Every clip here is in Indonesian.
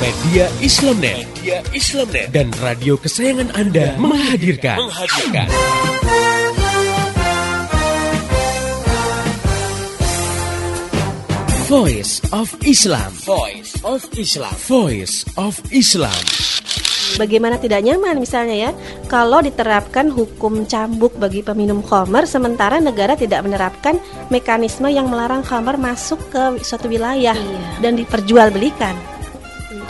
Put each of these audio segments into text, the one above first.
Media Islamnet, Media Islamnet dan radio kesayangan Anda menghadirkan. menghadirkan. Voice of Islam. Voice of Islam. Voice of Islam. Bagaimana tidak nyaman misalnya ya kalau diterapkan hukum cambuk bagi peminum khamar sementara negara tidak menerapkan mekanisme yang melarang khamar masuk ke suatu wilayah Iya. dan diperjualbelikan.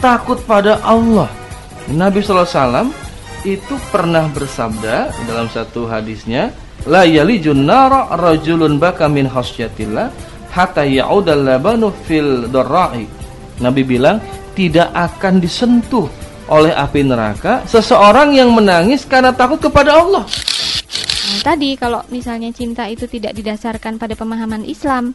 takut pada Allah. Nabi SAW itu pernah bersabda dalam satu hadisnya la yalijun nara rajulun baka min khasyatillah hatta ya'udal fil dorra'i Nabi bilang tidak akan disentuh oleh api neraka seseorang yang menangis karena takut kepada Allah. Nah, tadi kalau misalnya cinta itu tidak didasarkan pada pemahaman Islam,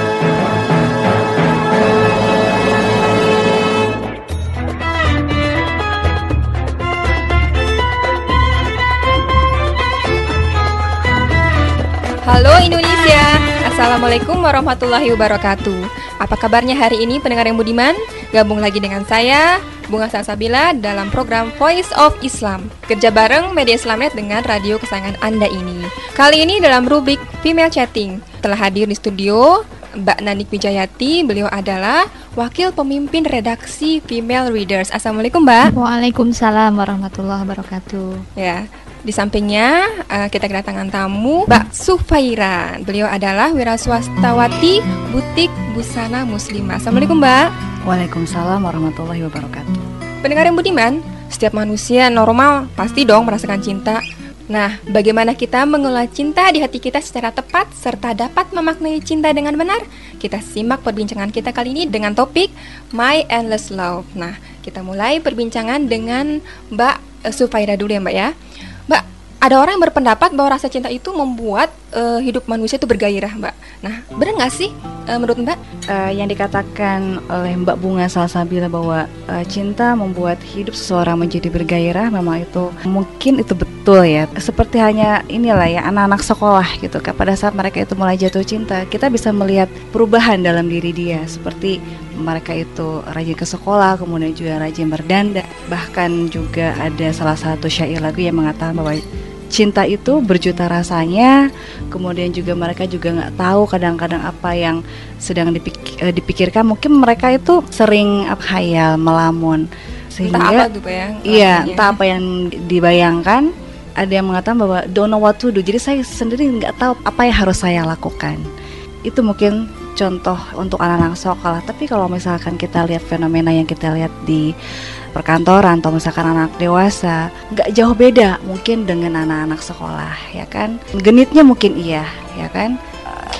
Halo Indonesia, Assalamualaikum warahmatullahi wabarakatuh. Apa kabarnya hari ini pendengar yang budiman? Gabung lagi dengan saya, Bunga Salsabila dalam program Voice of Islam. Kerja bareng Media Islamnet dengan radio kesayangan Anda ini. Kali ini dalam rubrik Female Chatting. Telah hadir di studio Mbak Nanik Wijayati. Beliau adalah Wakil Pemimpin Redaksi Female Readers. Assalamualaikum Mbak. Waalaikumsalam warahmatullahi wabarakatuh. Ya, di sampingnya eh, kita kedatangan tamu Mbak Sufaira. Beliau adalah wiraswastawati butik busana muslimah. Assalamualaikum Mbak. Waalaikumsalam warahmatullahi wabarakatuh. Pendengar yang budiman, setiap manusia normal pasti dong merasakan cinta. Nah, bagaimana kita mengelola cinta di hati kita secara tepat serta dapat memaknai cinta dengan benar? Kita simak perbincangan kita kali ini dengan topik My Endless Love. Nah, kita mulai perbincangan dengan Mbak Sufaira dulu ya Mbak ya. Ada orang yang berpendapat bahwa rasa cinta itu membuat eh, hidup manusia itu bergairah Mbak. Nah, benar nggak sih eh, menurut Mbak? Eh, yang dikatakan oleh Mbak Bunga Salsabila bahwa eh, cinta membuat hidup seseorang menjadi bergairah, memang itu mungkin itu betul ya. Seperti hanya inilah ya anak-anak sekolah gitu kan. Pada saat mereka itu mulai jatuh cinta, kita bisa melihat perubahan dalam diri dia. Seperti mereka itu rajin ke sekolah, kemudian juga rajin berdandan. Bahkan juga ada salah satu syair lagu yang mengatakan bahwa cinta itu berjuta rasanya kemudian juga mereka juga nggak tahu kadang-kadang apa yang sedang dipik- eh, dipikirkan. Mungkin mereka itu sering apa hayal melamun. Entah apa sehingga tuh ya? iya entah apa yang dibayangkan. Ada yang mengatakan bahwa don't know what to do. Jadi saya sendiri nggak tahu apa yang harus saya lakukan. Itu mungkin contoh untuk anak-anak sekolah. Tapi kalau misalkan kita lihat fenomena yang kita lihat di perkantoran atau misalkan anak dewasa nggak jauh beda mungkin dengan anak-anak sekolah ya kan? Genitnya mungkin iya ya kan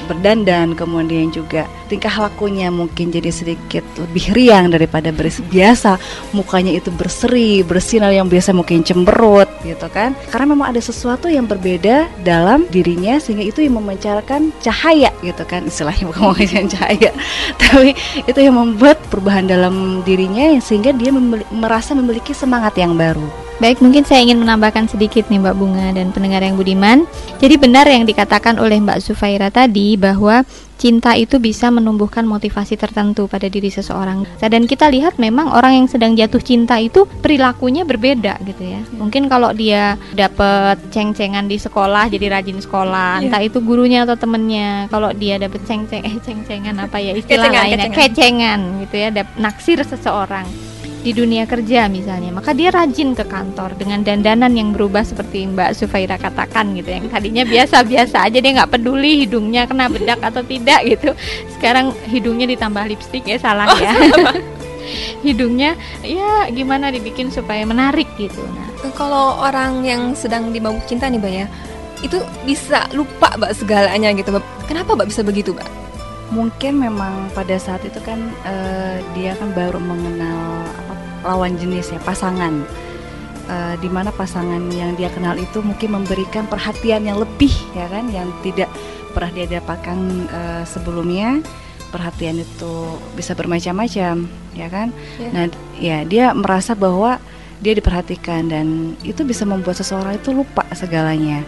berdandan kemudian juga tingkah lakunya mungkin jadi sedikit lebih riang daripada biasa. Mukanya itu berseri bersinar yang biasa mungkin cemberut gitu kan. Karena memang ada sesuatu yang berbeda dalam dirinya sehingga itu yang memancarkan cahaya gitu kan. Istilahnya bukan memancarkan cahaya. Tapi itu yang membuat perubahan dalam dirinya sehingga dia merasa memiliki semangat yang baru Baik, mungkin saya ingin menambahkan sedikit nih Mbak Bunga dan pendengar yang budiman. Jadi benar yang dikatakan oleh Mbak Sufaira tadi bahwa cinta itu bisa menumbuhkan motivasi tertentu pada diri seseorang. Dan kita lihat memang orang yang sedang jatuh cinta itu perilakunya berbeda gitu ya. Mungkin kalau dia dapat ceng-cengan di sekolah jadi rajin sekolah, Iya. entah itu gurunya atau temennya. Kalau dia dapat ceng-ceng eh ceng-cengan apa ya istilah Kecengan, lainnya, kecengan. kecengan gitu ya, dap- naksir seseorang di dunia kerja misalnya, maka dia rajin ke kantor dengan dandanan yang berubah seperti Mbak Sufaira katakan gitu. Yang tadinya biasa-biasa aja dia nggak peduli hidungnya kena bedak atau tidak gitu. Sekarang hidungnya ditambah lipstik ya salah Oh, ya. hidungnya ya gimana dibikin supaya menarik gitu. Nah, Kalau orang yang sedang dimabuk cinta nih, Mbak ya, itu bisa lupa Mbak segalanya gitu. Mbak. Kenapa Mbak bisa begitu, Mbak? Mungkin memang pada saat itu kan eh, dia kan baru mengenal apa, lawan jenis ya pasangan. Eh, di mana pasangan yang dia kenal itu mungkin memberikan perhatian yang lebih ya kan yang tidak pernah dia dapatkan eh, sebelumnya. Perhatian itu bisa bermacam-macam ya kan? Ya. nah ya dia merasa bahwa dia diperhatikan dan itu bisa membuat seseorang itu lupa segalanya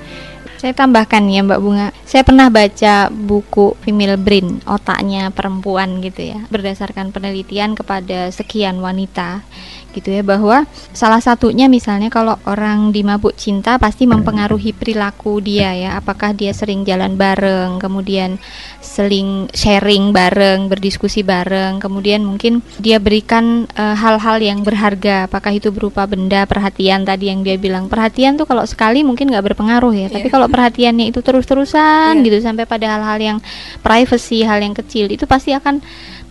Saya tambahkan ya Mbak Bunga. Saya pernah baca buku female brain, otaknya perempuan gitu ya. Berdasarkan penelitian kepada sekian wanita gitu ya bahwa salah satunya misalnya kalau orang dimabuk cinta pasti mempengaruhi perilaku dia ya apakah dia sering jalan bareng kemudian sering sharing bareng berdiskusi bareng kemudian mungkin dia berikan eh, hal-hal yang berharga apakah itu berupa benda perhatian tadi yang dia bilang perhatian tuh kalau sekali mungkin nggak berpengaruh ya tapi Iya. kalau perhatiannya itu terus-terusan Iya. gitu sampai pada hal-hal yang privacy hal yang kecil itu pasti akan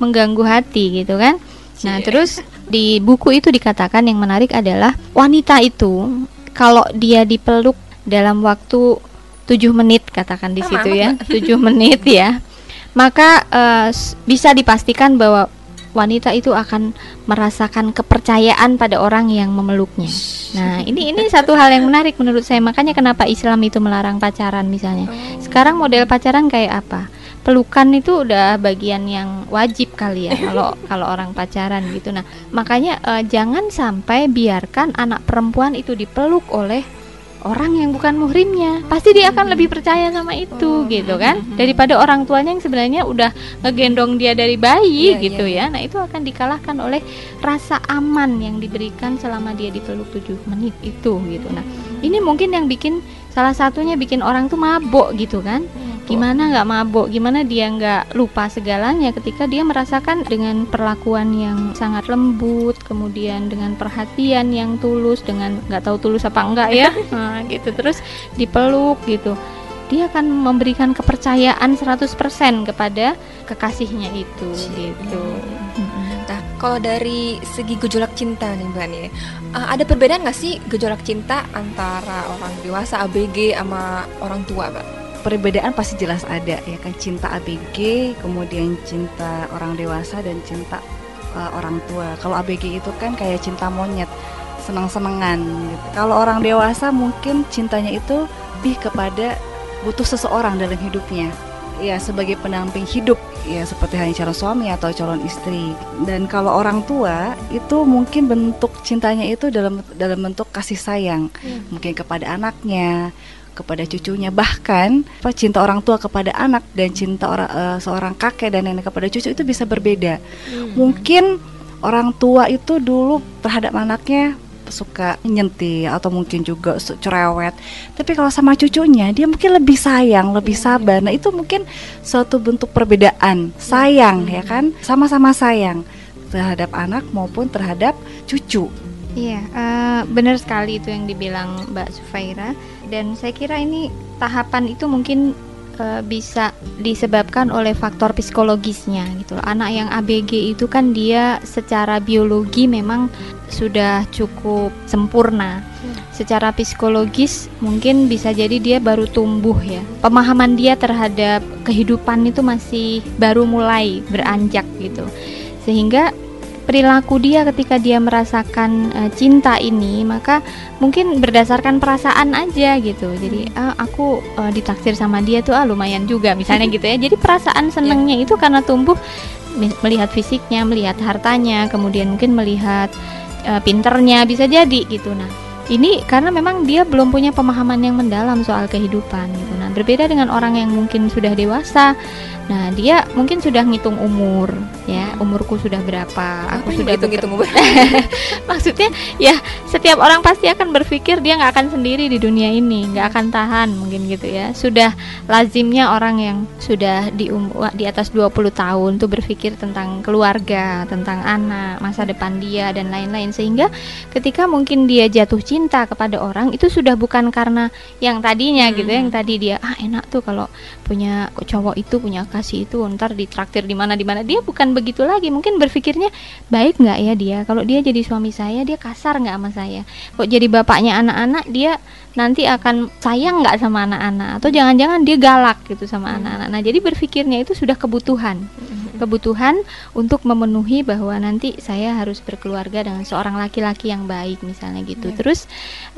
mengganggu hati gitu kan Nah, Cie. terus di buku itu dikatakan yang menarik adalah wanita itu kalau dia dipeluk dalam waktu 7 menit katakan di situ ya, 7 menit ya. Maka s- bisa dipastikan bahwa wanita itu akan merasakan kepercayaan pada orang yang memeluknya. Nah, ini ini satu hal yang menarik menurut saya. Makanya kenapa Islam itu melarang pacaran misalnya. Sekarang model pacaran kayak apa? Pelukan itu udah bagian yang wajib kali ya kalau kalau orang pacaran gitu. Nah, makanya eh, jangan sampai biarkan anak perempuan itu dipeluk oleh orang yang bukan muhrimnya. Pasti dia akan lebih percaya sama itu gitu kan daripada orang tuanya yang sebenarnya udah ngegendong dia dari bayi Iya, gitu iya, ya. Nah, itu akan dikalahkan oleh rasa aman yang diberikan selama dia dipeluk 7 menit itu gitu. Nah, ini mungkin yang bikin salah satunya bikin orang tuh mabok gitu kan gimana nggak mabok? Gimana dia nggak lupa segalanya ketika dia merasakan dengan perlakuan yang sangat lembut kemudian dengan perhatian yang tulus dengan nggak tahu tulus apa enggak ya? Nah, gitu. Terus dipeluk gitu. Dia akan memberikan kepercayaan 100% kepada kekasihnya itu gitu. Nah, kalau dari segi gejolak cinta nih Mbak nih, uh, ada perbedaan nggak sih gejolak cinta antara orang dewasa ABG sama orang tua, Mbak? Perbedaan pasti jelas ada ya kan? Cinta ABG kemudian cinta orang dewasa dan cinta uh, orang tua. Kalau ABG itu kan kayak cinta monyet senang-senangan gitu. Kalau orang dewasa mungkin cintanya itu lebih kepada butuh seseorang dalam hidupnya. Ya sebagai pendamping hidup ya seperti hanya calon suami atau calon istri. Dan kalau orang tua itu mungkin bentuk cintanya itu dalam dalam bentuk kasih sayang. Mungkin kepada anaknya kepada cucunya. Bahkan apa, cinta orang tua kepada anak dan cinta orang eh, seorang kakek dan nenek kepada cucu itu bisa berbeda. Mungkin orang tua itu dulu terhadap anaknya suka nyentil atau mungkin juga cerewet. Tapi kalau sama cucunya dia mungkin lebih sayang lebih sabar. Nah itu mungkin suatu bentuk perbedaan. Sayang ya kan? Sama-sama sayang terhadap anak maupun terhadap cucu Iya, eh, benar sekali itu yang dibilang Mbak Sufaira. Dan saya kira ini tahapan itu mungkin eh, bisa disebabkan oleh faktor psikologisnya gitu. Anak yang ABG itu kan dia secara biologi memang sudah cukup sempurna. Secara psikologis mungkin bisa jadi dia baru tumbuh ya. Pemahaman dia terhadap kehidupan itu masih baru mulai beranjak gitu. Sehingga perilaku dia ketika dia merasakan eh, cinta ini maka mungkin berdasarkan perasaan aja gitu. Jadi ah, aku eh, ditaksir sama dia tuh ah lumayan juga misalnya gitu ya. Jadi perasaan senengnya itu karena tumbuh melihat fisiknya melihat hartanya kemudian mungkin melihat eh, pinternya bisa jadi gitu. Nah ini karena memang dia belum punya pemahaman yang mendalam soal kehidupan gitu berbeda dengan orang yang mungkin sudah dewasa. Nah dia mungkin sudah ngitung umur ya. Umurku sudah berapa aku sudah hitung-hitung, beker- maksudnya ya setiap orang pasti akan berpikir dia nggak akan sendiri di dunia ini nggak akan tahan mungkin gitu ya. Sudah lazimnya orang yang sudah di um- di atas 20 tahun tuh berpikir tentang keluarga tentang anak masa depan dia dan lain-lain. Sehingga ketika mungkin dia jatuh cinta kepada orang itu sudah bukan karena yang tadinya gitu ya, yang tadi dia ah enak tuh kalau punya cowok itu punya kasih itu ntar ditraktir di mana di mana. Dia bukan begitu lagi mungkin berpikirnya baik nggak ya dia? Kalau dia jadi suami saya dia kasar nggak sama saya? Kok jadi bapaknya anak-anak dia nanti akan sayang nggak sama anak-anak? Atau jangan-jangan dia galak gitu sama anak-anak? Nah jadi berpikirnya itu sudah kebutuhan. Kebutuhan untuk memenuhi bahwa nanti saya harus berkeluarga dengan seorang laki-laki yang baik misalnya gitu. Terus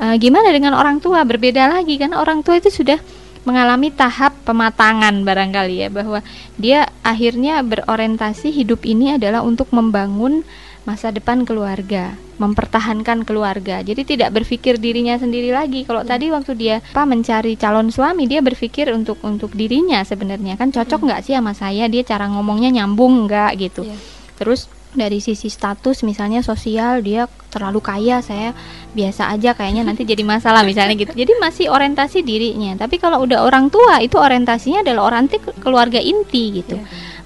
eh, gimana dengan orang tua? Berbeda lagi kan orang tua itu sudah mengalami tahap pematangan barangkali ya bahwa dia akhirnya berorientasi hidup ini adalah untuk membangun masa depan keluarga, mempertahankan keluarga. Jadi tidak berpikir dirinya sendiri lagi. Kalau tadi waktu dia apa mencari calon suami, dia berpikir untuk untuk dirinya sebenarnya kan cocok nggak sih sama saya? Dia cara ngomongnya nyambung nggak gitu. Iya. Terus dari sisi status misalnya sosial dia terlalu kaya saya biasa aja kayaknya nanti jadi masalah misalnya gitu. Jadi masih orientasi dirinya. Tapi kalau udah orang tua itu orientasinya adalah ke- keluarga inti gitu.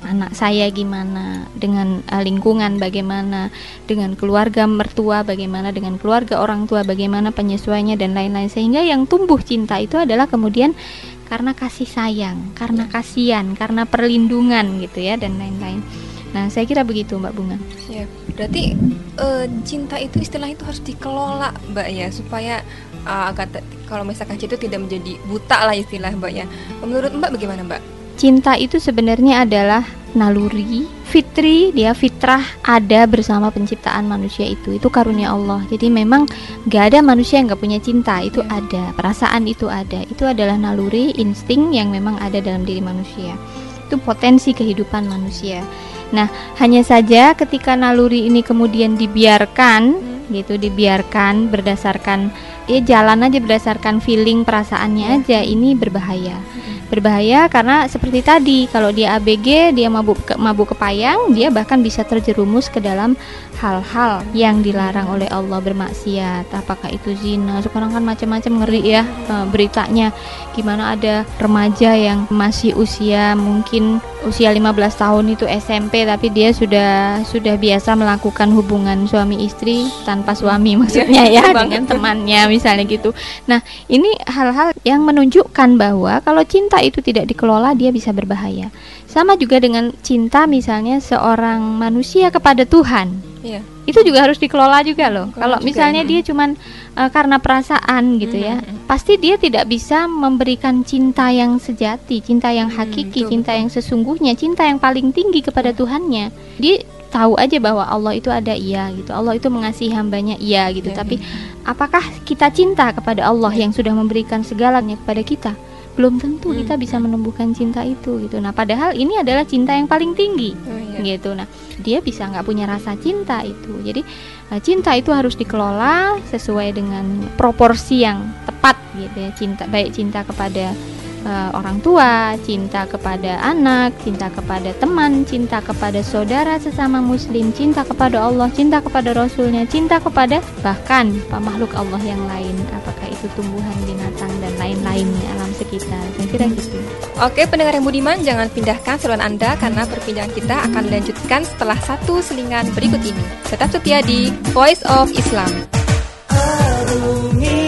Anak saya gimana dengan eh, lingkungan bagaimana dengan keluarga mertua bagaimana dengan keluarga orang tua bagaimana penyesuaiannya dan lain-lain. Sehingga yang tumbuh cinta itu adalah kemudian karena kasih sayang karena kasihan karena perlindungan gitu ya dan lain-lain nah saya kira begitu mbak bunga Ya, berarti eh, cinta itu istilah itu harus dikelola, Mbak ya, supaya eh, agar te- kalau misalkan cinta itu tidak menjadi buta lah istilah Mbak ya. Menurut Mbak bagaimana Mbak? Cinta itu sebenarnya adalah naluri, fitri, dia fitrah ada bersama penciptaan manusia itu. Itu karunia Allah. Jadi memang gak ada manusia yang gak punya cinta. Itu ada, perasaan itu ada. Itu adalah naluri, insting yang memang ada dalam diri manusia. Itu potensi kehidupan manusia. Nah, hanya saja ketika naluri ini kemudian dibiarkan, gitu, dibiarkan berdasarkan ya jalan aja berdasarkan feeling perasaannya aja, ini berbahaya. Berbahaya karena seperti tadi kalau dia ABG dia mabuk ke, mabuk kepayang dia bahkan bisa terjerumus ke dalam hal-hal yang dilarang oleh Allah bermaksiat. Apakah itu zina? Sekarang kan macam-macam ngeri ya eh, beritanya. Gimana ada remaja yang masih usia mungkin usia 15 tahun itu SMP tapi dia sudah sudah biasa melakukan hubungan suami istri tanpa suami maksudnya ya dengan temannya misalnya gitu nah ini hal-hal yang menunjukkan bahwa kalau cinta itu tidak dikelola dia bisa berbahaya. Sama juga dengan cinta misalnya seorang manusia kepada Tuhan. Iya. Itu juga harus dikelola juga loh. Kalau misalnya mm. dia cuman eh, karena perasaan gitu ya, pasti dia tidak bisa memberikan cinta yang sejati, cinta yang hakiki, betul, cinta yang sesungguhnya, cinta yang paling tinggi kepada Tuhannya. Dia tahu aja bahwa Allah itu ada iya gitu. Allah itu mengasihi hambanya iya gitu. Iya, Tapi apakah kita cinta kepada Allah yang sudah memberikan segalanya kepada kita? Belum tentu Hmm. kita bisa menumbuhkan cinta itu gitu. Nah, padahal ini adalah cinta yang paling tinggi Oh, iya. gitu. Nah, dia bisa nggak punya rasa cinta itu. Jadi eh, cinta itu harus dikelola sesuai dengan proporsi yang tepat gitu ya. Cinta baik cinta kepada eh, orang tua, cinta kepada anak, cinta kepada teman, cinta kepada saudara sesama muslim, cinta kepada Allah, cinta kepada Rasulnya, cinta kepada bahkan makhluk Allah yang lain, apakah itu tumbuhan, binatang dan lain-lainnya alam sekitar. Saya kira gitu. Oke, pendengar yang budiman, jangan pindahkan saluran Anda karena perbincangan kita akan dilanjutkan setelah satu selingan berikut ini. Tetap setia di Voice of Islam. Arungi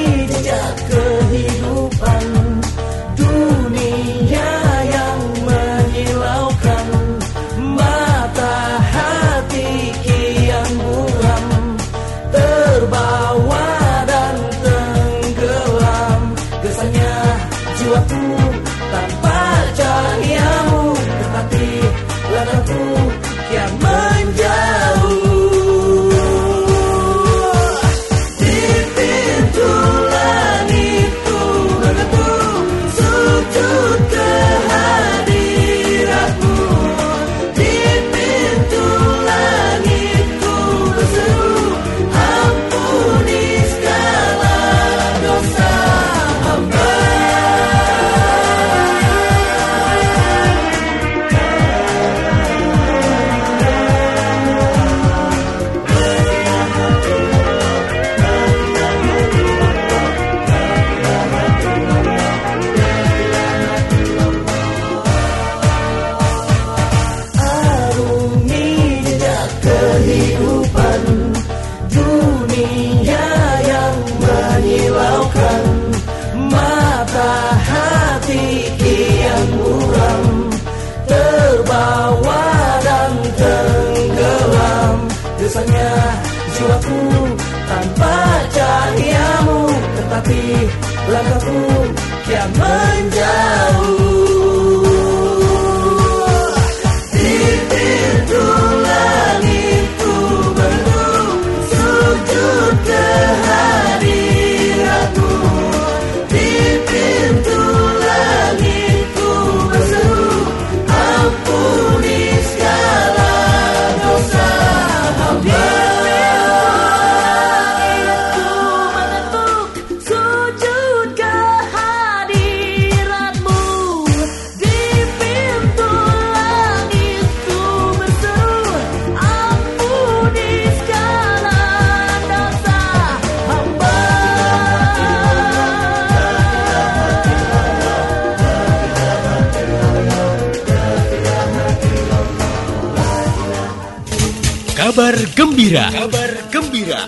gembira. Kabar gembira.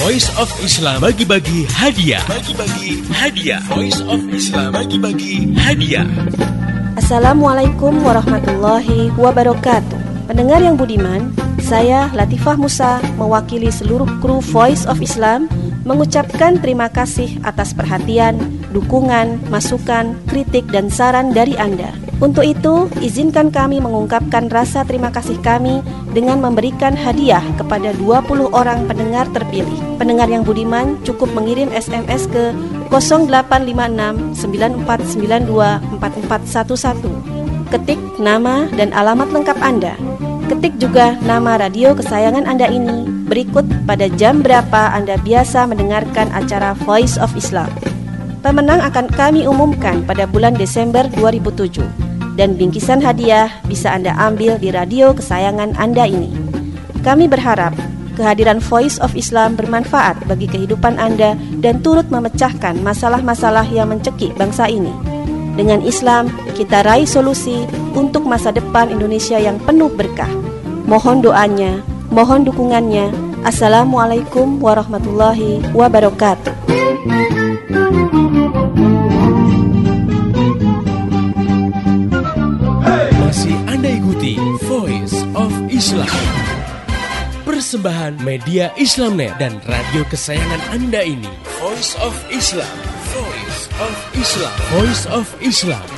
Voice of Islam bagi-bagi hadiah. Bagi-bagi hadiah. Voice of Islam bagi-bagi hadiah. Assalamualaikum warahmatullahi wabarakatuh. Pendengar yang budiman, saya Latifah Musa mewakili seluruh kru Voice of Islam mengucapkan terima kasih atas perhatian, dukungan, masukan, kritik dan saran dari Anda. Untuk itu, izinkan kami mengungkapkan rasa terima kasih kami dengan memberikan hadiah kepada 20 orang pendengar terpilih. Pendengar yang budiman cukup mengirim SMS ke 0856 9492 4411. Ketik nama dan alamat lengkap Anda. Ketik juga nama radio kesayangan Anda ini. Berikut pada jam berapa Anda biasa mendengarkan acara Voice of Islam. Pemenang akan kami umumkan pada bulan Desember 2007 dan bingkisan hadiah bisa Anda ambil di radio kesayangan Anda ini. Kami berharap kehadiran Voice of Islam bermanfaat bagi kehidupan Anda dan turut memecahkan masalah-masalah yang mencekik bangsa ini. Dengan Islam, kita raih solusi untuk masa depan Indonesia yang penuh berkah. Mohon doanya, mohon dukungannya. Assalamualaikum warahmatullahi wabarakatuh. Ikuti Voice of Islam. Persembahan media Islamnet dan radio kesayangan Anda ini. Voice of Islam. Voice of Islam. Voice of Islam.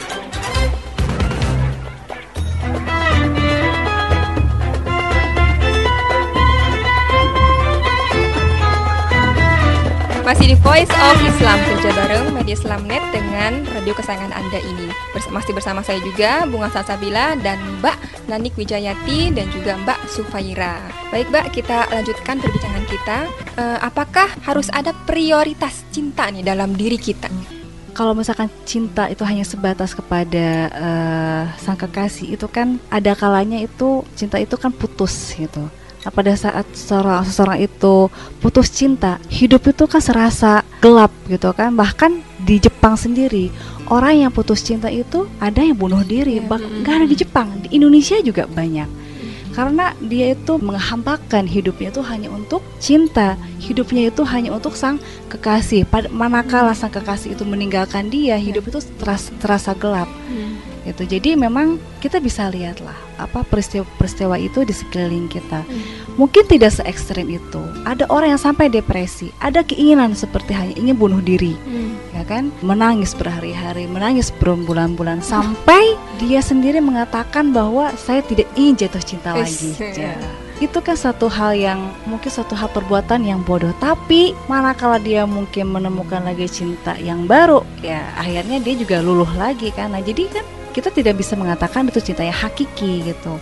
Masih di Voice of Islam kerja bareng Media Islamnet dengan radio kesayangan Anda ini. Masih bersama saya juga Bunga Salsabila dan Mbak Nanik Wijayati dan juga Mbak Sufaira. Baik Mbak, kita lanjutkan perbincangan kita. Eh, apakah harus ada prioritas cinta nih dalam diri kita? kalau misalkan cinta itu hanya sebatas kepada eh, sang kekasih itu kan ada kalanya itu cinta itu kan putus gitu. Nah, pada saat seseorang seseorang itu putus cinta, hidup itu kan serasa gelap gitu kan. Bahkan di Jepang sendiri orang yang putus cinta itu ada yang bunuh diri. Bah- nggak ada di Jepang, di Indonesia juga banyak. Karena dia itu menghampakan hidupnya itu hanya untuk cinta, hidupnya itu hanya untuk sang kekasih. Pada manakala sang kekasih itu meninggalkan dia, hidup itu terasa, terasa gelap. Gitu. Jadi memang kita bisa lihatlah apa peristiwa-peristiwa itu di sekeliling kita. Mungkin tidak se ekstrim itu. Ada orang yang sampai depresi, ada keinginan seperti hanya ingin bunuh diri, ya kan? Menangis berhari-hari, menangis berbulan-bulan sampai dia sendiri mengatakan bahwa saya tidak ingin jatuh cinta lagi. Ya. ya. Itu kan satu hal yang mungkin satu hal perbuatan yang bodoh, tapi manakala dia mungkin menemukan lagi cinta yang baru, ya akhirnya dia juga luluh lagi kan. Nah, jadi kan kita tidak bisa mengatakan itu cinta yang hakiki gitu.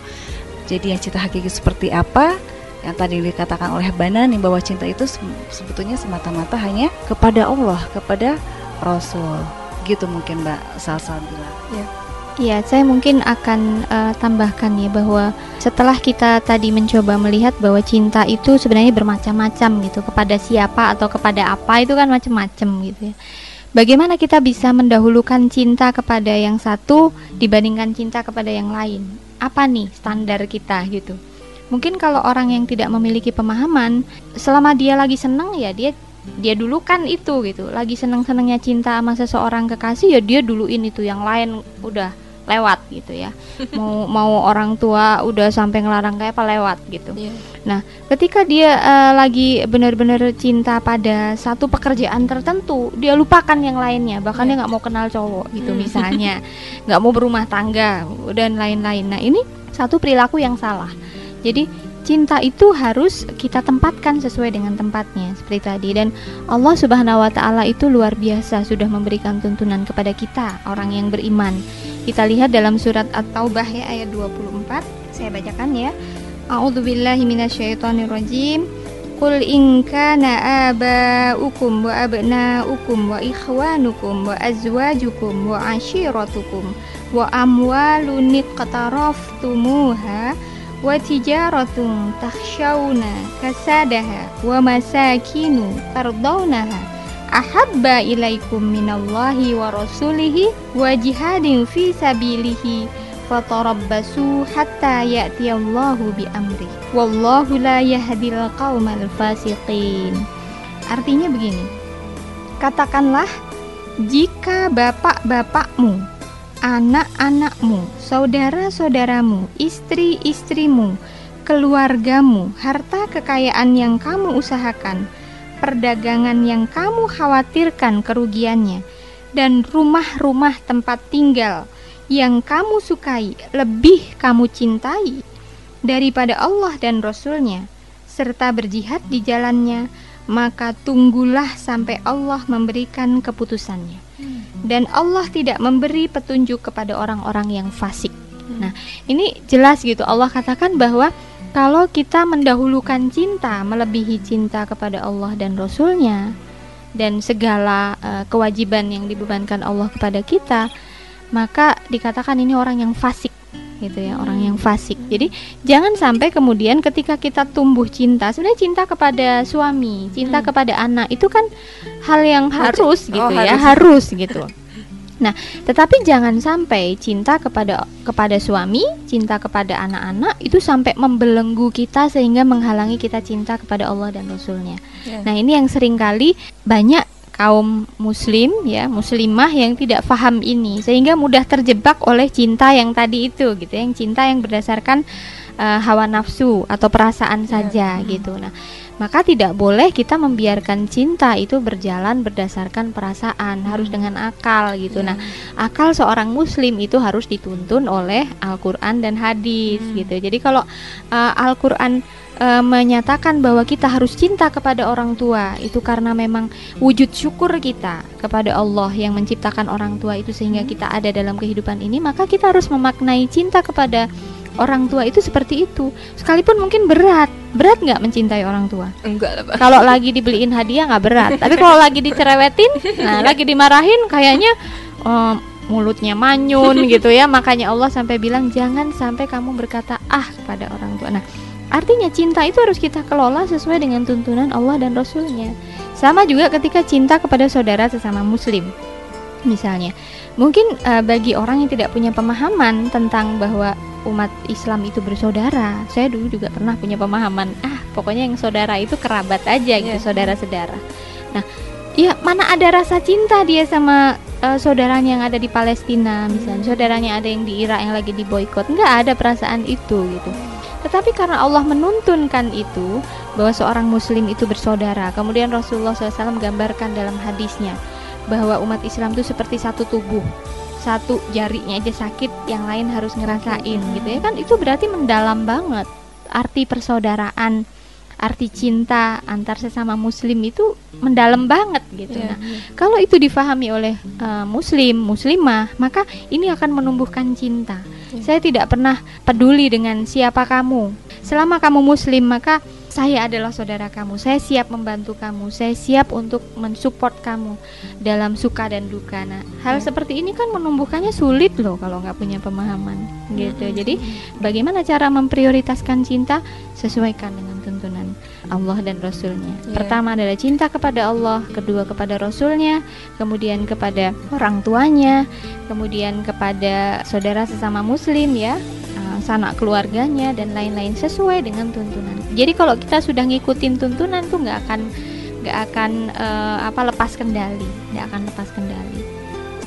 Jadi yang cinta hakiki seperti apa? Yang tadi dikatakan oleh Banani bahwa cinta itu se- sebetulnya semata-mata hanya kepada Allah, kepada Rasul. Gitu mungkin Mbak Salsa bilang. Iya, saya mungkin akan eh, tambahkan ya bahwa setelah kita tadi mencoba melihat bahwa cinta itu sebenarnya bermacam-macam gitu kepada siapa atau kepada apa itu kan macam-macam gitu ya. Bagaimana kita bisa mendahulukan cinta kepada yang satu dibandingkan cinta kepada yang lain? Apa nih standar kita gitu? Mungkin kalau orang yang tidak memiliki pemahaman, selama dia lagi senang ya dia dia dulukan itu gitu. Lagi seneng-senengnya cinta sama seseorang kekasih ya dia duluin itu yang lain udah lewat gitu ya. mau mau orang tua udah sampai ngelarang kayak apa lewat gitu. Iya. Nah, ketika dia eh, lagi benar-benar cinta pada satu pekerjaan tertentu, dia lupakan yang lainnya. Bahkan Iya. dia nggak mau kenal cowok gitu Hmm. misalnya, nggak mau berumah tangga dan lain-lain. Nah, ini satu perilaku yang salah. Jadi cinta itu harus kita tempatkan sesuai dengan tempatnya seperti tadi dan Allah Subhanahu wa taala itu luar biasa sudah memberikan tuntunan kepada kita orang yang beriman. Kita lihat dalam surat At-Taubah ya ayat 24. Saya bacakan ya. A'udzubillahi minasyaitonirrajim. Qul in kana aba'ukum wa abna'ukum wa ikhwanukum wa azwajukum wa ashiratukum wa amwalun iqtaraftumuha wa tijaratun takhshawna kasadaha wa masakinu tardawnaha ahabba ilaikum minallahi wa rasulihi wa jihadin fi sabilihi fatarabbasu hatta ya'tiyallahu bi amri wallahu la yahdil qaumal fasiqin. Artinya begini katakanlah jika bapak-bapakmu anak-anakmu saudara-saudaramu istri-istrimu keluargamu harta kekayaan yang kamu usahakan perdagangan yang kamu khawatirkan kerugiannya dan rumah-rumah tempat tinggal yang kamu sukai lebih kamu cintai daripada Allah dan Rasulnya serta berjihad di jalannya maka tunggulah sampai Allah memberikan keputusannya. Dan Allah tidak memberi petunjuk kepada orang-orang yang fasik. Nah ini jelas gitu. Allah katakan bahwa kalau kita mendahulukan cinta melebihi cinta kepada Allah dan Rasulnya dan segala eh, kewajiban yang dibebankan Allah kepada kita maka dikatakan ini orang yang fasik gitu ya orang yang fasik. Jadi jangan sampai kemudian ketika kita tumbuh cinta sebenarnya cinta kepada suami cinta kepada anak itu kan hal yang harus gitu Oh, ya harus. harus gitu nah tetapi jangan sampai cinta kepada kepada suami cinta kepada anak-anak itu sampai membelenggu kita sehingga menghalangi kita cinta kepada Allah dan Rasulnya. Ya. nah ini yang sering kali banyak kaum muslim ya muslimah yang tidak paham ini sehingga mudah terjebak oleh cinta yang tadi itu gitu yang cinta yang berdasarkan eh, hawa nafsu atau perasaan saja gitu. Nah maka tidak boleh kita membiarkan cinta itu berjalan berdasarkan perasaan harus dengan akal gitu. Nah akal seorang muslim itu harus dituntun oleh Al-Qur'an dan hadis gitu. Jadi kalau eh, Al-Qur'an eh, menyatakan bahwa kita harus cinta kepada orang tua itu karena memang wujud syukur kita kepada Allah yang menciptakan orang tua itu sehingga kita ada dalam kehidupan ini maka kita harus memaknai cinta kepada orang tua itu seperti itu. Sekalipun mungkin berat. Berat nggak mencintai orang tua? Enggak lah, Pak. kalau lagi dibeliin hadiah nggak berat. Tapi kalau lagi dicerewetin nah lagi dimarahin kayaknya eh, mulutnya manyun gitu ya. Makanya Allah sampai bilang jangan sampai kamu berkata ah kepada orang tua nah artinya cinta itu harus kita kelola sesuai dengan tuntunan Allah dan Rasulnya. Sama juga ketika cinta kepada saudara sesama muslim misalnya. Mungkin eh, bagi orang yang tidak punya pemahaman tentang bahwa umat Islam itu bersaudara saya dulu juga pernah punya pemahaman ah pokoknya yang saudara itu kerabat aja gitu Iya. saudara-saudara. Nah ya mana ada rasa cinta dia sama eh, saudaranya yang ada di Palestina misalnya saudaranya ada yang di Irak yang lagi diboykot nggak ada perasaan itu gitu. Tetapi karena Allah menuntunkan itu bahwa seorang muslim itu bersaudara kemudian Rasulullah SAW gambarkan dalam hadisnya bahwa umat Islam itu seperti satu tubuh satu jarinya aja sakit yang lain harus ngerasain gitu ya kan? Itu berarti mendalam banget. Arti persaudaraan arti cinta antar sesama muslim itu mendalam banget gitu. Iya, nah kalau itu difahami oleh eh, muslim muslimah maka ini akan menumbuhkan cinta. Saya tidak pernah peduli dengan siapa kamu. Selama kamu muslim maka saya adalah saudara kamu. Saya siap membantu kamu. Saya siap untuk mensupport kamu dalam suka dan duka nah hal seperti ini kan menumbuhkannya sulit loh kalau nggak punya pemahaman gitu. Jadi bagaimana cara memprioritaskan cinta? Sesuaikan dengan tuntunan Allah dan Rasulnya. Iya. pertama adalah cinta kepada Allah kedua kepada Rasulnya kemudian kepada orang tuanya kemudian kepada saudara sesama muslim ya sanak keluarganya dan lain-lain sesuai dengan tuntunan jadi kalau kita sudah ngikutin tuntunan tuh nggak akan nggak akan eh, apa lepas kendali nggak akan lepas kendali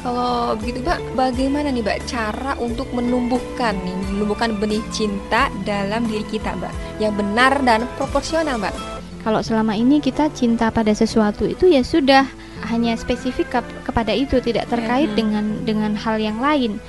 Kalau begitu Mbak, bagaimana nih Mbak cara untuk menumbuhkan nih, menumbuhkan benih cinta dalam diri kita Mbak yang benar dan proporsional Mbak? Kalau selama ini kita cinta pada sesuatu itu ya sudah hanya spesifik kep- kepada itu, tidak terkait Mhm. dengan dengan hal yang lain.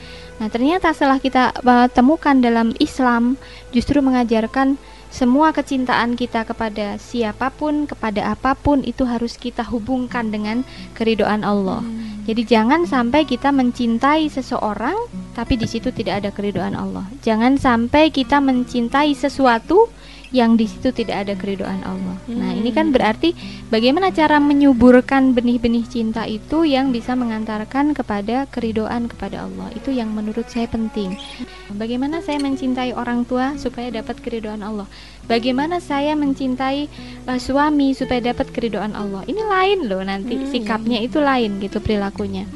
Nah, ternyata setelah kita uh, temukan dalam Islam justru mengajarkan semua kecintaan kita kepada siapa pun, kepada apa pun itu harus kita hubungkan dengan keridoan Allah. Jadi jangan sampai kita mencintai seseorang tapi di situ tidak ada keridoan Allah. Jangan sampai kita mencintai sesuatu yang di situ tidak ada keridoan Allah. Nah, ini kan berarti bagaimana cara menyuburkan benih-benih cinta itu yang bisa mengantarkan kepada keridoan kepada Allah. Itu yang menurut saya penting. Bagaimana saya mencintai orang tua supaya dapat keridoan Allah? Bagaimana saya mencintai uh, suami supaya dapat keridoan Allah? Ini lain loh nanti Hmm, sikapnya itu lain gitu perilakunya.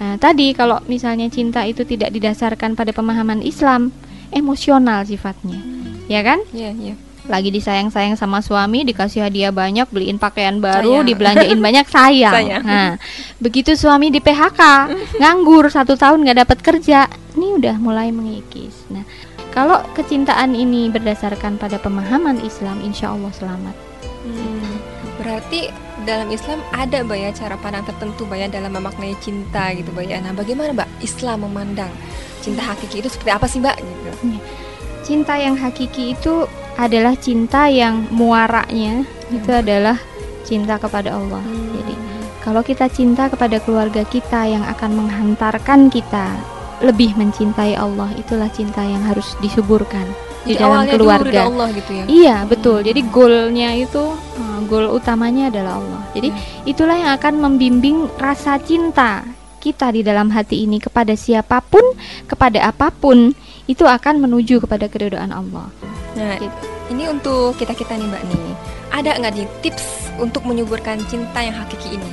Nah, tadi kalau misalnya cinta itu tidak didasarkan pada pemahaman Islam, emosional sifatnya. Ya kan? Iya, iya. Lagi disayang-sayang sama suami, dikasih hadiah banyak, beliin pakaian baru, Sayang. dibelanjain banyak, sayang. Sayang. Nah, begitu suami di PHK, nganggur satu tahun nggak dapat kerja, ini udah mulai mengikis. Nah, kalau kecintaan ini berdasarkan pada pemahaman Islam, insya Allah selamat. Hmm, berarti dalam Islam ada Mbak ya cara pandang tertentu Mbak ya dalam memaknai cinta gitu Mbak ya. Nah, bagaimana Mbak Islam memandang cinta hakiki itu seperti apa sih Mbak gitu? Cinta yang hakiki itu adalah cinta yang muaranya itu adalah cinta kepada Allah. Jadi kalau kita cinta kepada keluarga kita yang akan menghantarkan kita lebih mencintai Allah, itulah cinta yang harus disuburkan di Jadi dalam keluarga. Allah gitu ya. Iya, betul. Jadi goalnya itu uh, goal utamanya adalah Allah. Jadi itulah yang akan membimbing rasa cinta kita di dalam hati ini kepada siapa pun, kepada apa pun, itu akan menuju kepada keridhaan Allah. Nah, Gitu. ini untuk kita-kita nih Mbak nih. Ada nggak nih tips untuk menyuburkan cinta yang hakiki ini?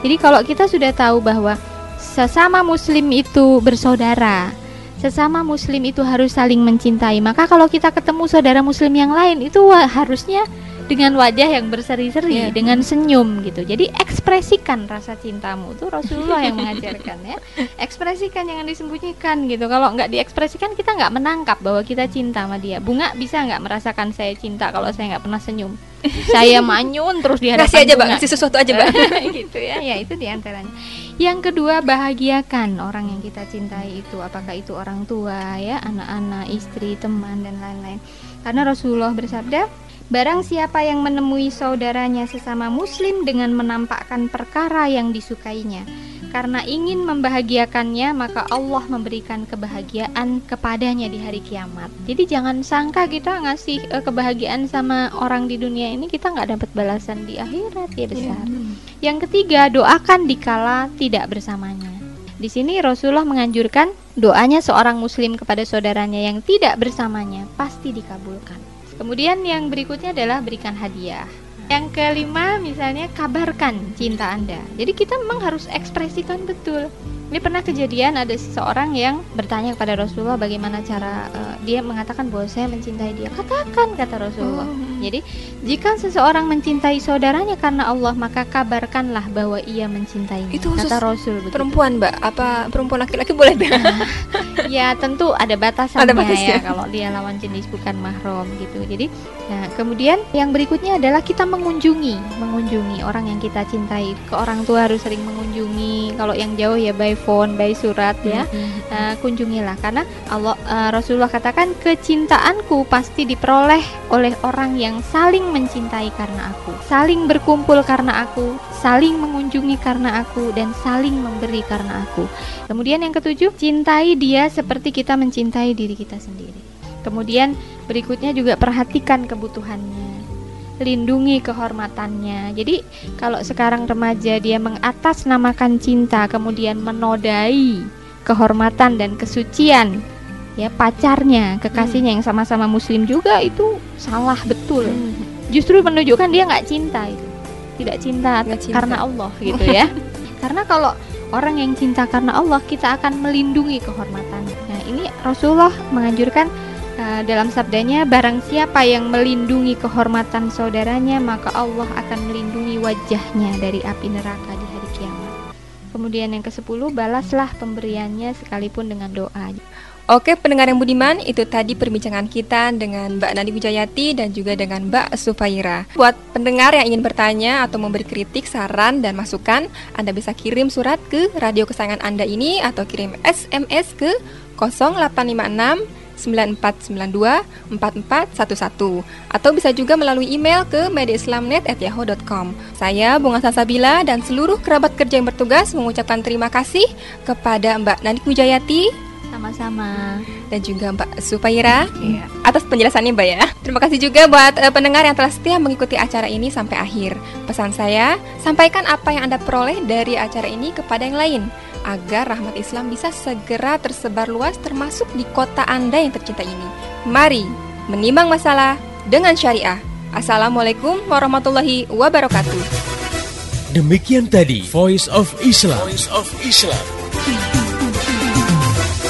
Jadi kalau kita sudah tahu bahwa sesama muslim itu bersaudara, sesama muslim itu harus saling mencintai, maka kalau kita ketemu saudara muslim yang lain itu harusnya dengan wajah yang berseri-seri, Iya. dengan senyum gitu. Jadi ekspresikan rasa cintamu tuh Rasulullah yang mengajarkan ya. Ekspresikan jangan disembunyikan gitu. Kalau nggak diekspresikan kita nggak menangkap bahwa kita cinta sama dia. Bunga bisa nggak merasakan saya cinta kalau saya nggak pernah senyum? saya manyun terus di hadapan Kasih aja Mbak, bunga. kasih sesuatu aja Mbak. gitu ya ya itu di antaranya yang kedua bahagiakan orang yang kita cintai itu apakah itu orang tua ya anak-anak istri teman dan lain-lain karena Rasulullah bersabda Barang siapa yang menemui saudaranya sesama muslim dengan menampakkan perkara yang disukainya Karena ingin membahagiakannya maka Allah memberikan kebahagiaan kepadanya di hari kiamat Jadi jangan sangka kita ngasih eh, kebahagiaan sama orang di dunia ini kita nggak dapat balasan di akhirat ya besar yang ketiga, doakan dikala tidak bersamanya. Di sini Rasulullah menganjurkan doanya seorang muslim kepada saudaranya yang tidak bersamanya pasti dikabulkan. Kemudian yang berikutnya adalah berikan hadiah. Yang kelima misalnya kabarkan cinta Anda. Jadi kita memang harus ekspresikan betul. Ini pernah kejadian ada seseorang yang bertanya kepada Rasulullah bagaimana cara eh, dia mengatakan bahwa saya mencintai dia. Katakan kata Rasulullah. Jadi jika seseorang mencintai saudaranya karena Allah maka kabarkanlah bahwa ia mencintainya. Itu khusus kata Rasul begitu. Perempuan Mbak, apa perempuan laki-laki boleh Mbak? Ya tentu ada batasannya Ada batasnya. ya kalau dia lawan jenis bukan mahram gitu. Jadi nah kemudian yang berikutnya adalah kita mengunjungi, mengunjungi orang yang kita cintai. Ke orang tua harus sering mengunjungi. Kalau yang jauh ya by phone, by surat ya. Nah, kunjungilah karena Allah eh, Rasulullah katakan kecintaanku pasti diperoleh oleh orang yang saling mencintai karena aku, saling berkumpul karena aku, saling mengunjungi karena aku dan saling memberi karena aku. Kemudian yang ketujuh, cintai dia seperti kita mencintai diri kita sendiri. Kemudian berikutnya juga perhatikan kebutuhannya. Lindungi kehormatannya. Jadi kalau sekarang remaja dia mengatasnamakan cinta kemudian menodai kehormatan dan kesucian ya pacarnya, kekasihnya yang sama-sama muslim juga itu salah betul. Justru menunjukkan dia nggak cinta itu. Tidak cinta, Nggak cinta. karena Allah gitu ya. karena kalau orang yang cinta karena Allah kita akan melindungi kehormatannya. Nah, ini Rasulullah menganjurkan uh, dalam sabdanya barang siapa yang melindungi kehormatan saudaranya maka Allah akan melindungi wajahnya dari api neraka di hari kiamat. Kemudian yang ke-10, balaslah pemberiannya sekalipun dengan doa. Oke pendengar yang budiman, itu tadi perbincangan kita dengan Mbak Nadi Wijayati dan juga dengan Mbak Sufaira. Buat pendengar yang ingin bertanya atau memberi kritik, saran, dan masukan, Anda bisa kirim surat ke radio kesayangan Anda ini atau kirim SMS ke 0856 9492 4411 atau bisa juga melalui email ke mediaislamnet@yahoo.com. Saya Bunga Sasabila dan seluruh kerabat kerja yang bertugas mengucapkan terima kasih kepada Mbak Nandi Wijayati Sama-sama. dan juga Mbak Supaira Iya. atas penjelasannya Mbak ya. Terima kasih juga buat eh, pendengar yang telah setia mengikuti acara ini sampai akhir. Pesan saya, sampaikan apa yang Anda peroleh dari acara ini kepada yang lain agar rahmat Islam bisa segera tersebar luas termasuk di kota Anda yang tercinta ini. Mari menimbang masalah dengan syariah. Assalamualaikum warahmatullahi wabarakatuh. Demikian tadi Voice of Islam. Voice of Islam.